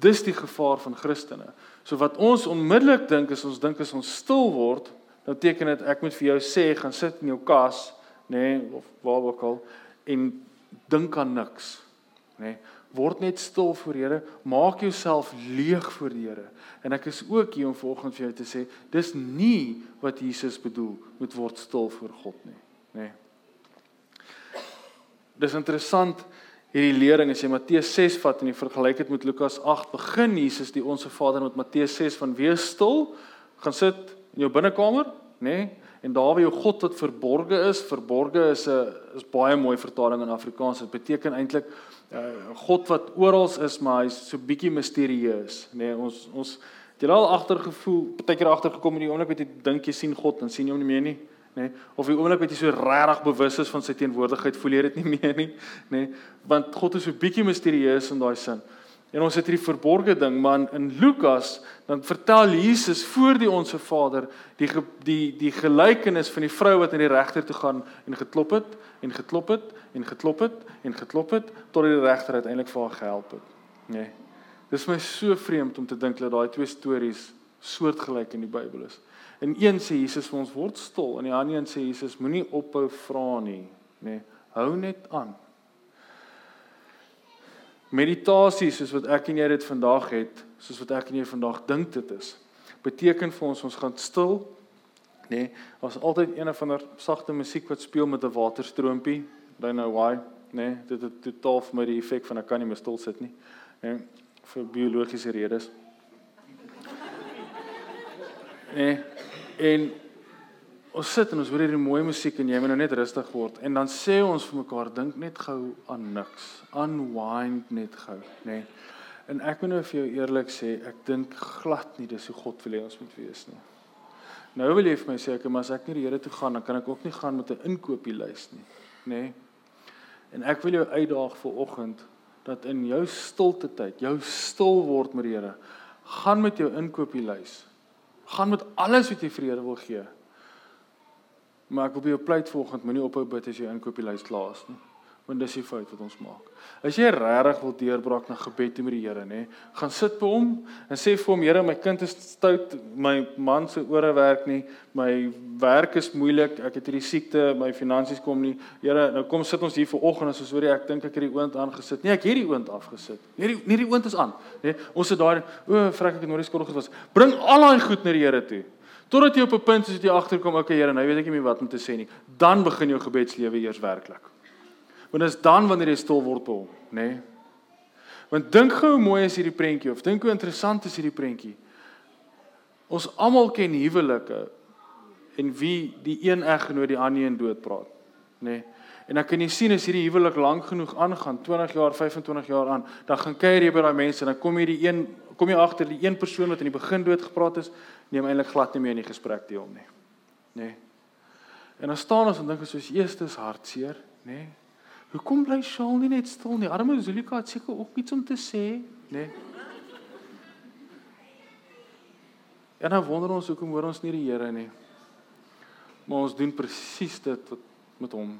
dis die gevaar van Christene. So wat ons onmiddellik dink is ons dink as ons stil word, dan beteken dit ek moet vir jou sê gaan sit in jou kas, nê, nee, of waar ook al en dink aan niks. Nê? Nee, word net stil voor Here, maak jouself leeg voor die Here. En ek is ook hier om volgens vir jou te sê, dis nie wat Jesus bedoel met word stil voor God nie, nê. Nee. Dis interessant hierdie lering as jy Matteus 6 vat en jy vergelyk dit met Lukas 8, begin Jesus die onsse Vader met Matteus 6 van wees stil, gaan sit in jou binnekamer, nê? Nee, en daar waar jou God wat verborge is, verborge is 'n is baie mooi vertaling in Afrikaans. Dit beteken eintlik uh, God wat oral is, maar hy's so bietjie misterieus, nê. Nee, ons ons het jy al agtergevoel, baie keer agtergekom in die oomblik wat jy dink jy sien God, dan sien jy hom nie meer nie, nê. Nee, of die oomblik wat jy so regtig bewus is van sy teenwoordigheid, voel jy dit nie meer nie, nê. Nee, want God is so bietjie misterieus in daai sin. En ons het hierdie verborgde ding, maar in Lukas dan vertel Jesus voor die onsse Vader die die die gelykenis van die vrou wat na die regter toe gaan en geklop het en geklop het en geklop het en geklop het tot die regter uiteindelik vir haar gehelp het. Nê. Nee. Dis my so vreemd om te dink dat daai twee stories soortgelyk in die Bybel is. In een sê Jesus vir ons word stil en in die ander een sê Jesus moenie ophou vra nie, nê. Nee, hou net aan. Meditasie soos wat ek en jy dit vandag het, soos wat ek en jy vandag dink dit is, beteken vir ons ons gaan stil. Nê, nee, ons altyd een of ander sagte musiek wat speel met 'n waterstroompie. Don't know why, nê. Nee, dit het totaal vir my die effek van ek kan nie meer stil sit nie. Nê, nee, vir biologiese redes. Nee, en ons sit en ons hoor hierdie mooi musiek en jy moet nou net rustig word. En dan sê ons vir mekaar dink net gou aan niks. Unwind net gou nê? Nee. en ek moet nou vir jou eerlik sê ek dink glad nie dis hoe God wil hê ons moet wees nie. Nou wil jy vir my sê ek maar as ek nie die Here toe gaan dan kan ek ook nie gaan met 'n inkopieslys nie nê? Nee. en ek wil jou uitdaag vir oggend dat in jou stilte tyd jou stil word met die Here. Gaan met jou inkopieslys gaan met alles wat jy vir die Here wil gee Maar ek wil by jou pleit vanoggend moenie ophou bid as jy inkopieslys klaar is nie. Want dis die fout wat ons maak. As jy regtig wil deurbraak na gebed met die Here, nê, gaan sit by hom en sê vir hom, Here, my kind is stout, my man se ore werk nie, my werk is moeilik, ek het hierdie siekte, my finansies kom nie. Here, nou kom sit ons hier vanoggend en ons hoor ek dink ek het die oond aangesit. Nee, ek het die oond afgesit. Nee, die nee, die oond is aan, nê. Ons sit daar, o, vrek ek het nooit skool gewas. Bring al daai goed na die Here toe. Totdat jy op 'n punt is dat jy agterkom, okay Here, nou weet ek nie meer wat om te sê nie. Dan begin jou gebedslewe eers werklik. Want dit is dan wanneer jy stil word by hom, nê? Nee? Want dink gou hoe mooi is hierdie prentjie of dink hoe interessant is hierdie prentjie. Ons almal ken huwelike en wie die een eggenoot die ander een doodpraat, nê? Nee? En dan kan jy sien as hierdie huwelik lank genoeg aangaan, 20 jaar, 25 jaar aan, dan gaan kuier jy by daai mense en dan kom jy die een kom jy agter die een persoon wat in die begin dood gepraat is, neem eintlik glad nie meer in die gesprek deel nie. Nê. Nee. En dan staan ons en dink soos eerstes hartseer, nê. Nee. Hoekom bly Shaal nie net stil nie? Arme Zulika het seker ook iets om te sê, nê. Nee. En dan wonder ons hoekom hoor ons nie die Here nie. Maar ons doen presies dit wat met hom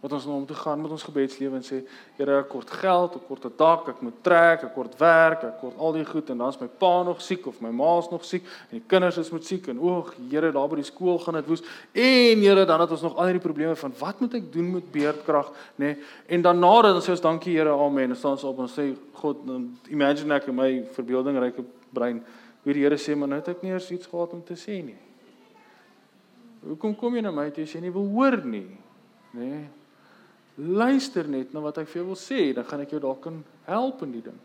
wat ons nou om te gaan met ons gebedslewe en sê Here ek kort geld, ek kort 'n dak, ek moet trek, ek kort werk, ek kort al die goed en dan's my pa nog siek of my ma's nog siek en die kinders is moet siek en oeg Here daar by die skool gaan dit woes en Here dan het ons nog al hierdie probleme van wat moet ek doen met beerdkrag nê nee? en dan nadat dan sê ons dankie Here amen en staan ons op en sê God imagine ek in my verbeeldingryke brein hoe die Here sê maar nou het ek nie eers iets gehad om te sê nie Hoekom kom jy na my toe as jy nie wil hoor nie nê nee? Luister net na wat ek vir jou wil sê, dan gaan ek jou dalk kan help in die ding.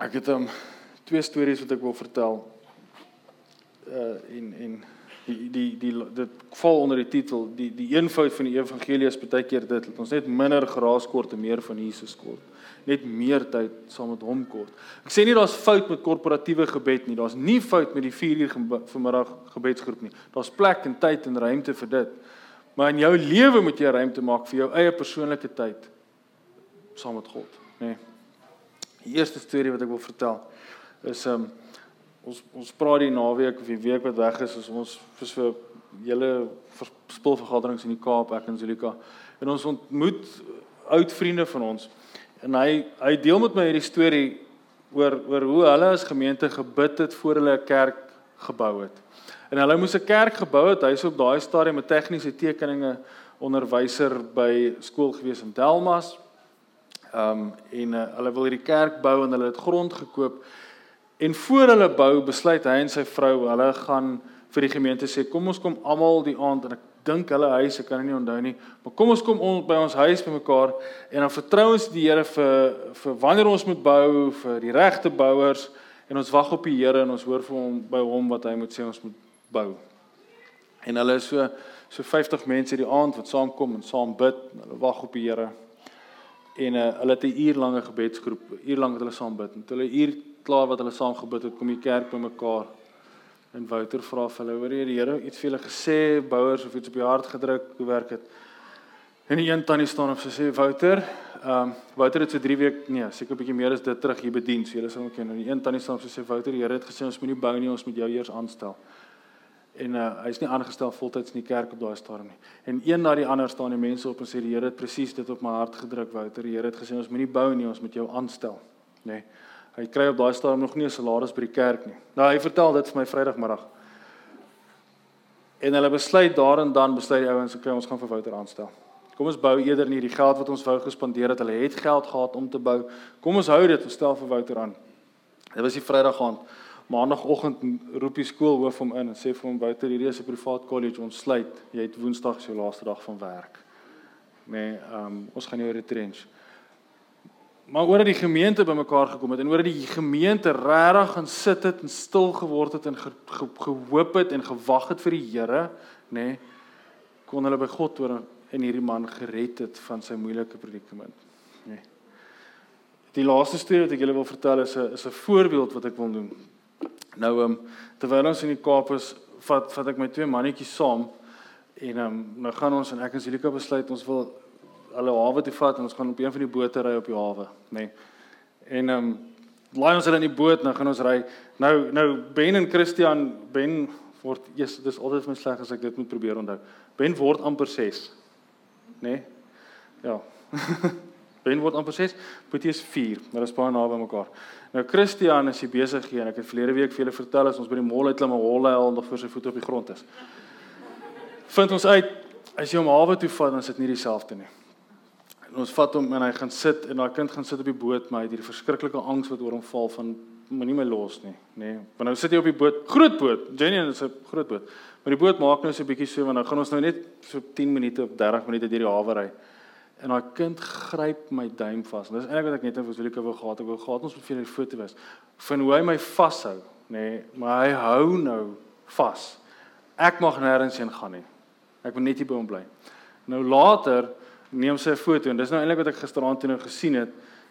Ek het um twee stories wat ek wil vertel. Uh en en die die die dit val onder die titel die die eenvoud van die evangelie is baie keer dit dat ons net minder geraas kort en meer van Jesus kort. Net meer tyd saam met hom kort. Ek sê nie daar's fout met korporatiewe gebed nie. Daar's nie fout met die 4 uur vanmiddag gebedsgroep nie. Daar's plek en tyd en ruimte vir dit. Maar in jou lewe moet jy ruimte maak vir jou eie persoonlike tyd saam met God, nê. Nee. Die eerste storie wat ek wil vertel is um ons ons praat die naweek of die week wat weg is, is ons vir vir julle spulvergaderings in die Kaap, ek en Zulika. En ons ontmoet oud vriende van ons. En hy hy deel met my hierdie storie oor oor hoe hulle as gemeente gebid het voor hulle 'n kerk gebou het. En hulle moes 'n kerk gebou het. Hy's op daai stadium 'n tegniese tekeninge onderwyser by skool gewees in Delmas. Ehm um, en uh, hulle wil hierdie kerk bou en hulle het grond gekoop. En voor hulle bou, besluit hy en sy vrou, hulle gaan vir die gemeente sê, kom ons kom almal die aand en ek dink hulle huis, ek kan nie onthou nie, maar kom ons kom on, by ons huis bymekaar en dan vertrou ons die Here vir vir wanneer ons moet bou, vir die regte bouers en ons wag op die Here en ons hoor vir hom by hom wat hy moet sê ons moet bou. En hulle is so so 50 mense die aand wat saamkom en saam bid, hulle wag op die Here. En uh, hulle het 'n uur lange gebedsgroep, uur lank wat hulle saam bid. En toe hulle uur klaar wat hulle saam gebid het, kom die kerk bymekaar. En Wouter vra vir hulle, hoor jy die Here iets vir hulle gesê, bouers of iets op die hart gedruk, hoe werk dit? En die een tannie staan op sy sê Wouter, ehm um, Wouter het so 3 week nee, seker 'n bietjie meer as dit terug hier bedien. So julle sal ook ken. En die een tannie staan op sy sê Wouter, die Here het gesê ons moenie bou nie, ons moet jou eers aanstel. En uh, hy's nie aangestel voltyds in die kerk op daai stadium nie. En een na die ander staan die mense op en sê die Here het presies dit op my hart gedruk Wouter. Die Here het gesê ons moenie bou nie, ons moet jou aanstel, nê. Nee. Hy kry op daai stadium nog nie 'n salaris by die kerk nie. Nou hy vertel dit vir my Vrydagmiddag. En hulle besluit daar en dan besluit die ouens, okay, ons gaan vir Wouter aanstel. Kom ons bou eerder nie die geld wat ons wou gespandeer het. Hulle het geld gehad om te bou. Kom ons hou dit, ons stel vir Wouter aan. Dit was die Vrydag aand. Maandagoggend roep die skoolhoof hom in en sê vir hom Wouter, hierdie is 'n privaat kollege, ons sluit. Jy het Woensdag se laaste dag van werk. Nee, ehm um, ons gaan jou retrench maar oor dat die gemeente bymekaar gekom het en oor dat die gemeente regtig gaan sit het en stil geword het en ge, ge, gehoop het en gewag het vir die Here, nê, nee, kon hulle by God hoor en hierdie man gered het van sy moeilike predikament, nê. Nee. Die laaste storie wat ek julle wil vertel is 'n is 'n voorbeeld wat ek wil doen. Nou ehm um, terwyl ons in die Kaap is, vat vat ek my twee mannetjies saam en ehm um, nou gaan ons en ek en Silika besluit ons wil hulle hawe toe vat en ons gaan op een van die bote ry op die hawe, nê. Nee. En ehm um, laai ons hulle in die boot, nou gaan ons ry. Nou nou Ben en Christian, Ben word eers dis altyd my sleg as ek dit moet probeer onthou. Ben word amper 6. Nê? Nee? Ja. ben word amper 6, Boetie is 4, maar dit is baie naby mekaar. Nou Christian is hier besig hier en ek het verlede week vir julle vertel as ons by die mall uitklim en holle al nog voor sy voete op die grond is. Vind ons uit as jy hom hawe toe vat dan is dit nie dieselfde nie. En ons vat hom en hy gaan sit en daai kind gaan sit op die boot, maar hy het hierdie verskriklike angs wat oor hom val van moenie my los nie, nê. Nee. Want nou sit hy op die boot, groot boot. Jenny is 'n groot boot. Maar die boot maak nou so 'n bietjie so want nou gaan ons nou net so 10 minute of 30 minute deur die hawe ry. En daai kind gryp my duim vas. Dis eintlik wat ek net vir Zulika wou gehad. Ek wou gehad ons moet vir 'n foto wys van hoe hy my vashou, nê. Nee, maar hy hou nou vas. Ek mag nêrens heen gaan nie. Ek moet net hier by hom bly. Nou later neem sy 'n foto en dis nou eintlik wat ek gisteraand toe nou gesien het.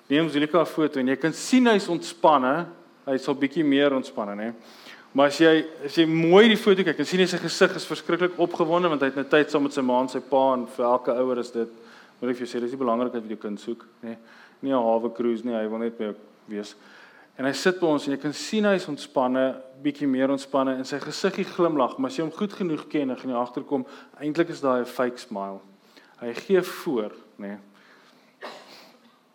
Neem Zulika 'n foto en jy kan sien hy's ontspanne. Hy's al bietjie meer ontspanne, nê. Maar as jy as jy mooi die foto kyk, kan sien hy sy gesig is verskriklik opgewonde want hy het net tyd saam met sy ma en sy pa en vir elke ouer is dit moet ek vir jou sê dis die belangrikheid wat jou kind soek, nê. Nie 'n hawe cruise nie, hy wil net by jou wees. En hy sit by ons en jy kan sien hy's ontspanne, bietjie meer ontspanne en sy gesiggie glimlag, maar as jy hom goed genoeg ken en gaan jy agterkom, eintlik is daai 'n fake smile. Hy gee voor, nê. Nee.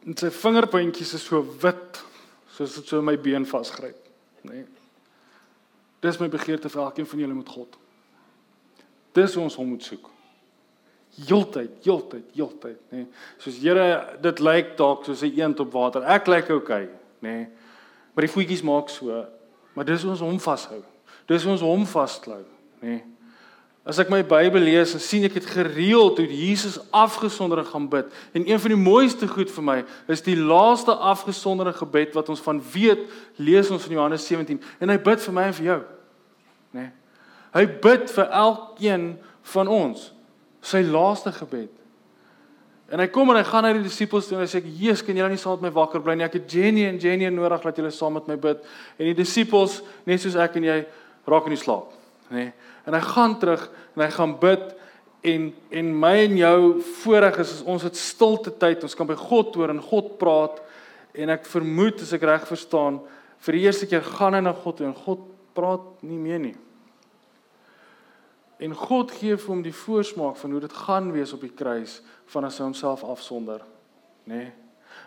En sy vingerpuntjies is so wit, soos dit so my been vasgryp, nê. Nee. Dis my begeerte vir elkeen van julle met God. Dis hoe ons hom moet soek. Heeltyd, heeltyd, heeltyd, nê. Nee. Soos Here, dit lyk dalk soos 'n eend op water. Ek lyk okay, nê. Nee. Maar die voetjies maak so, maar dis ons hom vashou. Dis ons hom vasklou, nê. Nee. As ek my Bybel lees, dan sien ek dit gereeld hoe Jesus afgesonderde gaan bid. En een van die mooiste goed vir my is die laaste afgesonderde gebed wat ons van weet, lees ons in Johannes 17 en hy bid vir my en vir jou. Né? Nee. Hy bid vir elkeen van ons. Sy laaste gebed. En hy kom en hy gaan na die disippels toe en hy sê: "Jesus, kan julle nie saam met my wakker bly nie? Ek het Jenny en Jenny nodig dat julle saam met my bid." En die disippels, net soos ek en jy, raak in die slaap, né? Nee en hy gaan terug en hy gaan bid en en my en jou voorreg is ons het stilte tyd ons kan by God hoor en God praat en ek vermoed as ek reg verstaan vir die eerste keer gaan hy na God toe en God praat nie meer nie en God gee vir hom die voorsmaak van hoe dit gaan wees op die kruis van as hy homself afsonder nê nee.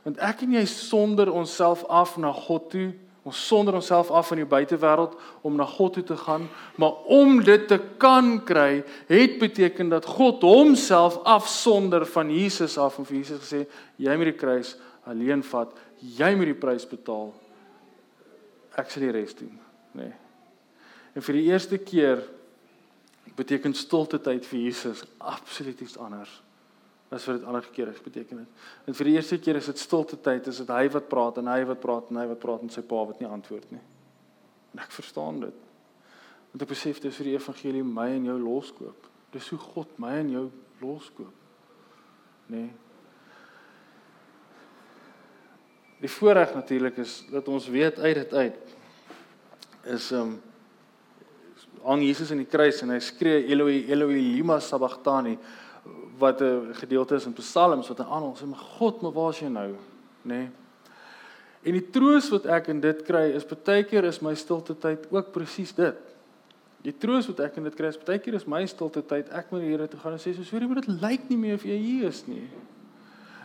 want ek en jy sonder onsself af na God toe Ons sonder onsself af in die buitewêreld om na God toe te gaan, maar om dit te kan kry, het beteken dat God homself afsonder van Jesus af en vir Jesus gesê, jy moet die kruis alleen vat, jy moet die prys betaal. Ek sal die res doen, nê. Nee. En vir die eerste keer beteken stilte tyd vir Jesus absoluut iets anders as wat dit ander kere beteken het. En vir die eerste keer is dit stilte tyd, is dit hy wat praat en hy wat praat en hy wat praat en sy pa wat nie antwoord nie. En ek verstaan dit. Want ek besef dis vir die evangelie my en jou loskoop. Dis hoe God my en jou loskoop. Nê? Nee. Die voorreg natuurlik is dat ons weet uit dit uit is um hang Jesus in die kruis en hy skree Eloi Eloi lima sabachthani wat 'n gedeelte is in Psalms wat 'n ander sê, "Maar God, maar waar is jy nou?" nê? Nee. En die troos wat ek in dit kry is baie keer is my stilte tyd ook presies dit. Die troos wat ek in dit kry is baie keer is my stilte tyd ek moet die Here toe gaan en sê, "So, sorry, maar dit lyk nie meer of jy hier is nie."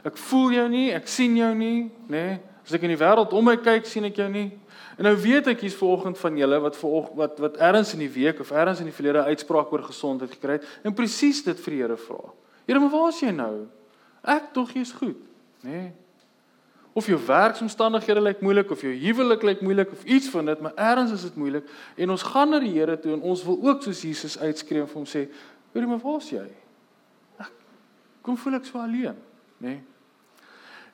Ek voel jou nie, ek sien jou nie, nê? Nee. As ek in die wêreld om my kyk, sien ek jou nie. En nou weet ek hier's vanoggend van julle wat vanoggend wat wat ergens in die week of ergens in die verlede uitspraak oor gesondheid gekry het en presies dit vir die Here vra. Here, maar waar is jy nou? Ek tog jy's goed, nê? Nee. Of jou werksomstandighede lyk moeilik of jou huwelik lyk moeilik of iets van dit, maar ergens is dit moeilik en ons gaan na die Here toe en ons wil ook soos Jesus uitskree en vir hom sê, "Here, maar waar is jy?" Ek kom voel ek so alleen, nê? Nee.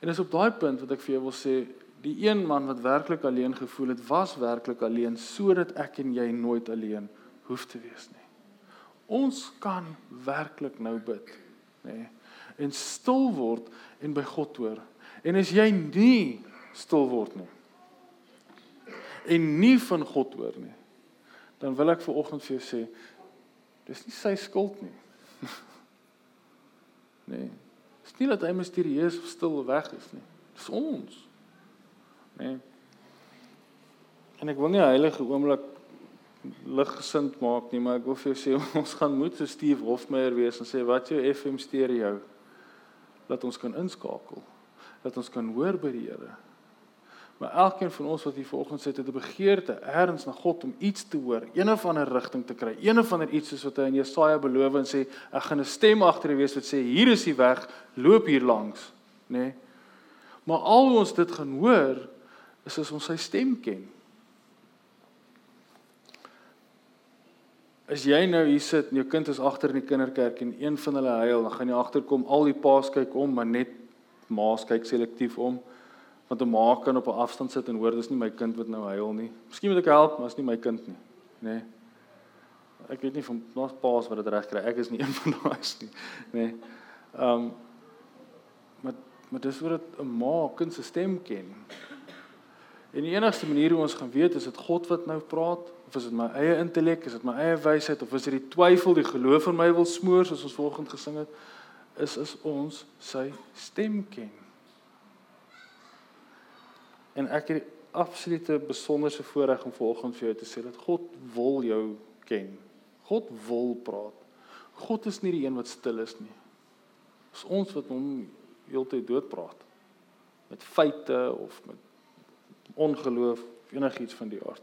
En dis op daai punt wat ek vir jou wil sê, die een man wat werklik alleen gevoel het, was werklik alleen sodat ek en jy nooit alleen hoef te wees nie. Ons kan werklik nou bid, nê? En stil word en by God hoor. En as jy nie stil word nie en nie van God hoor nie, dan wil ek vir oggend vir jou sê, dis nie sy skuld nie. nee. Dis nie dat hy misterieus of stil weg is nie. Dis ons. Nee. En ek wil nie 'n heilige oomblik liggesind maak nie, maar ek wil vir jou sê ons gaan moet so Steve Hofmeyer wees en sê wat jou FM stereo laat ons kan inskakel. Dat ons kan hoor by die Here. Maar elkeen van ons wat hier vanoggend sit het 'n begeerte erns na God om iets te hoor, een of ander rigting te kry, een of ander iets soos wat hy in Jesaja beloof en sê ek gaan 'n stem agter wees wat sê hier is die weg, loop hier langs, nê? Nee? Maar al ons dit gaan hoor is as ons sy stem ken. As jy nou hier sit en jou kind is agter in die kinderkerk en een van hulle huil, dan gaan jy agterkom al die paas kyk om, maar net ma's kyk selektief om want 'n ma kan op 'n afstand sit en hoor dis nie my kind wat nou huil nie. Miskien moet ek help, maar is nie my kind nie, nê. Nee. Ek weet nie van ons paas wat dit reg kry. Ek is nie een van daai nie, nê. Nee. Ehm um, maar maar dis wat 'n ma kind se stem ken. En die enigste manier hoe ons gaan weet is dit God wat nou praat of is dit my eie intellek, is dit my eie wysheid of is dit die twyfel, die geloof in my wil smoor soos ons vanoggend gesing het, is is ons sy stem ken. En ek het die absolute besonderse voorreg om vanoggend vir jou te sê dat God wil jou ken. God wil praat. God is nie die een wat stil is nie. Dis ons wat hom heeltyd doodpraat met feite of met ongeloof of enigiets van die aard.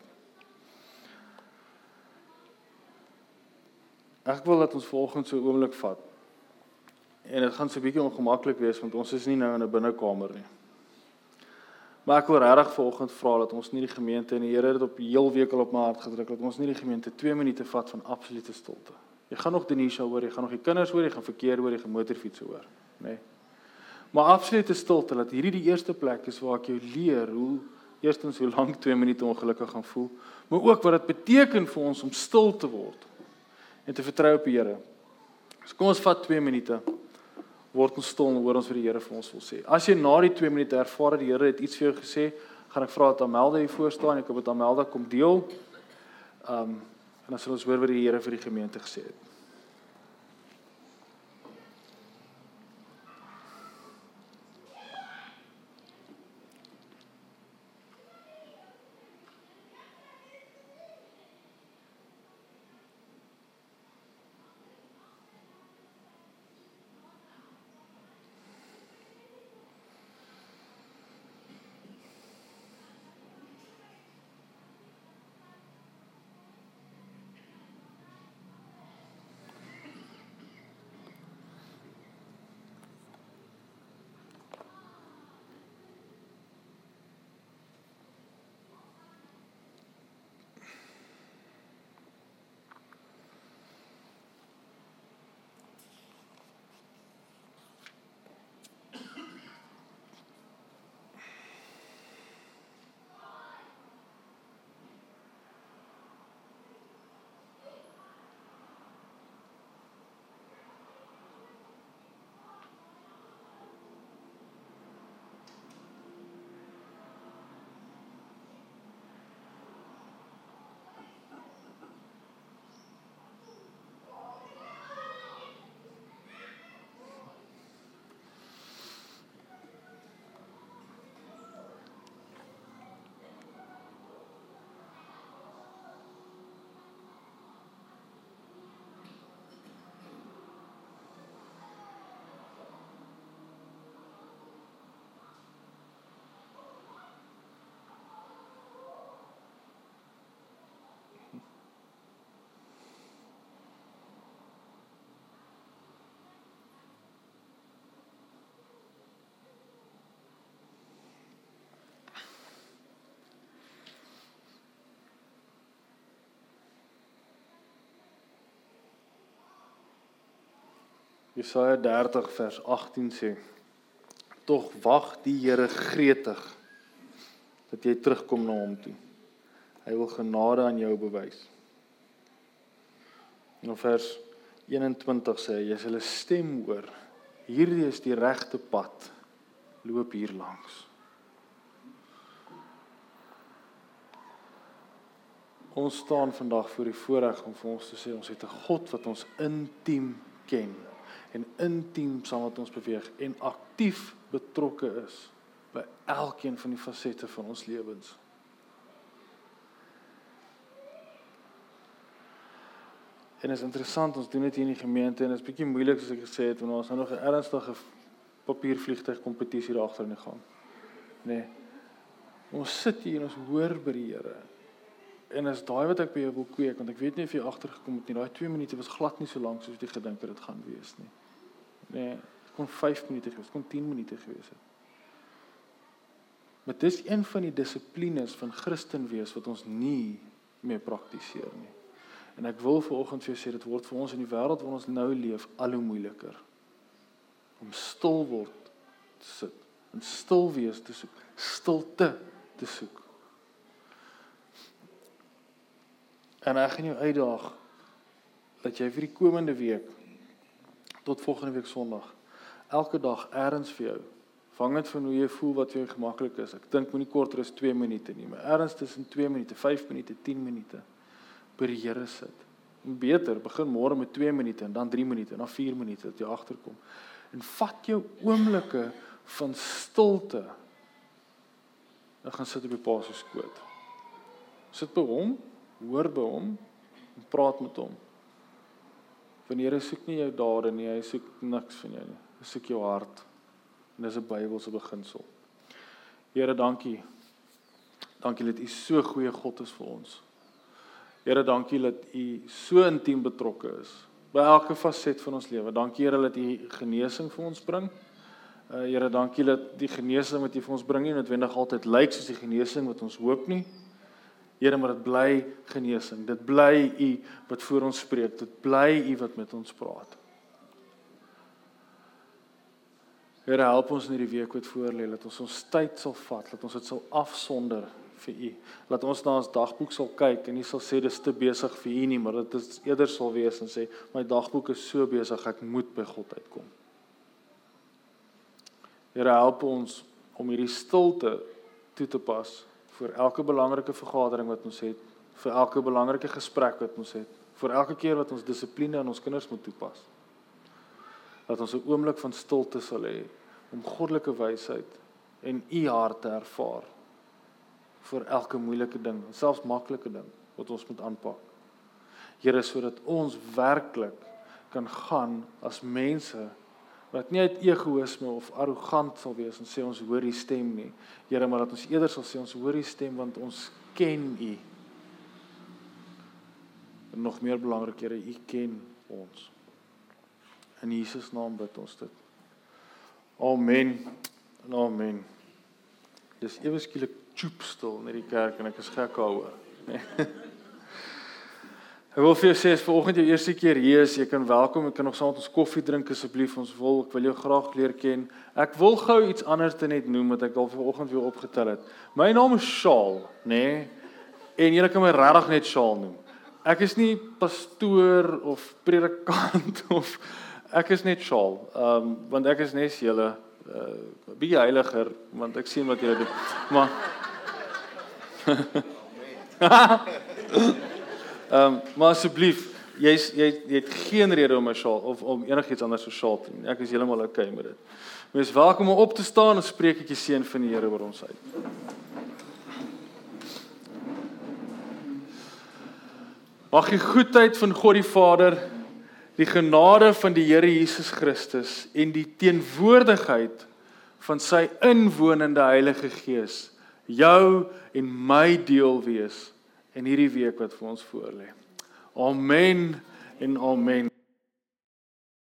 Ek wil dat ons volgens so oomblik vat. En dit gaan so 'n bietjie ongemaklik wees want ons is nie nou in 'n binnekamer nie. Maar ek wil regtig vanoggend vra dat ons nie die gemeente en die Here dit op heel week al op my hart gedruk dat ons nie die gemeente 2 minute vat van absolute stilte. Jy gaan nog Denisha hoor, jy gaan nog die kinders hoor, jy gaan verkeer hoor, jy gaan motorfiets hoor, nê? Nee. Maar absolute stilte dat hierdie die eerste plek is waar ek jou leer hoe eerstens hoe lank 2 minute ongelukkig gaan voel, maar ook wat dit beteken vir ons om stil te word en te vertrou op die Here. So kom ons vat 2 minute word ons stil en hoor ons wat die Here vir ons wil sê. As jy na die 2 minute ervaar dat die Here het iets vir jou gesê, gaan ek vra dat Amelda hier voor staan en ek hoop dat Amelda kom deel. Um en dan sal ons hoor wat die Here vir die gemeente gesê het. Jesaja 30 vers 18 sê: Tog wag die Here gretig dat jy terugkom na hom toe. Hy wil genade aan jou bewys. En vers 21 sê jy sal 'n stem hoor. Hierdie is die regte pad. Loop hier langs. Ons staan vandag voor die voorreg om vir ons te sê ons het 'n God wat ons intiem ken en intiem saam met ons beweeg en aktief betrokke is by elkeen van die fasette van ons lewens. En is interessant, ons doen dit hier in die gemeente en dit is bietjie moeilik soos ek gesê het want ons het nog 'n ernstige papiervliegtuig kompetisie daar agter in die gang. Nee. Ons sit hier en ons hoor by die Here. En as daai wat ek by jou wil kweek want ek weet nie of jy agtergekom het nie. Daai 2 minute was glad nie so lank soos jy gedink het dit gaan wees nie. Nee, dit kon 5 minute gewees, kon 10 minute gewees het. Maar dis een van die dissiplines van Christen wees wat ons nie meer praktiseer nie. En ek wil vanoggend vir jou sê dit word vir ons in die wêreld waarin ons nou leef al hoe moeiliker om stil word te sit en stil wees te soek, stilte te soek. En ek gaan jou uitdaag dat jy vir die komende week tot volgende week Sondag elke dag eers vir jou vang dit van hoe jy voel wat vir jou gemaklik is. Ek dink moenie korter as 2 minute nie, maar eers tussen 2 minute, 5 minute, 10 minute by die Here sit. En beter begin môre met 2 minute en dan 3 minute en dan 4 minute dat jy agterkom. En vat jou oomblikke van stilte. Ek gaan sit op die pa se skoot. Sit by hom hoor by hom en praat met hom. Want die Here soek nie jou dade nie, hy soek niks van jou nie. Hy soek jou hart. En dis 'n Bybelse beginsel. Here, dankie. Dankie dat U so goeie God is vir ons. Here, dankie dat U so intiem betrokke is by elke faset van ons lewe. Dankie Here dat U genesing vir ons bring. Uh Here, dankie dat die genesing wat U vir ons bring nie noodwendig altyd lyk soos die genesing wat ons hoop nie. Here, maar dit bly genesing. Dit bly U wat voor ons spreek. Dit bly U wat met ons praat. Here, help ons in hierdie week wat voor lê, dat ons ons tyd sal vat, dat ons dit sal afsonder vir U. Laat ons na ons dagboek sal kyk en nie sal sê dis te besig vir U nie, maar dit eerder sal wees en sê my dagboek is so besig, ek moet by God uitkom. Here, help ons om hierdie stilte toe te pas vir elke belangrike vergadering wat ons het, vir elke belangrike gesprek wat ons het, vir elke keer wat ons dissipline aan ons kinders moet toepas. Dat ons 'n oomblik van stilte sal hê om goddelike wysheid en u hart te ervaar vir elke moeilike ding, selfs maklike ding wat ons moet aanpak. Here sodat ons werklik kan gaan as mense wat nie uit egoïsme of arrogant sal wees en sê ons hoor die stem nie. Here, maar dat ons eerder sal sê ons hoor die stem want ons ken U. En nog meer belangrik, Here, U ken ons. In Jesus naam bid ons dit. Amen. En amen. Dis ewe skielik choop stil in hierdie kerk en ek is gek daaroor. Nee. Ek wil vir jou sê as vanoggend jou eerste keer hier is, jy kan welkom, jy kan nog saam met ons koffie drink asseblief. Ons wil ek wil jou graag leer ken. Ek wil gou iets anders te net noem wat ek al vanoggend weer opgetel het. My naam is Shaal, nê? Nee? En jy kan my regtig net Shaal noem. Ek is nie pastoor of predikant of ek is net Shaal. Ehm um, want ek is net julle uh bietjie heiliger want ek sien wat julle doen. Maar. Ehm um, maar asseblief, jy's jy jy het geen rede om 'n sjaal of om enigiets anders so sjaal te doen. Ek is heeltemal oukei okay met dit. Wees welkom om op te staan en spreek ek die seën van die Here oor ons uit. Mag die goedheid van God die Vader, die genade van die Here Jesus Christus en die teenwoordigheid van sy inwonende Heilige Gees jou en my deel wees in hierdie week wat vir ons voorlê. Amen en amen.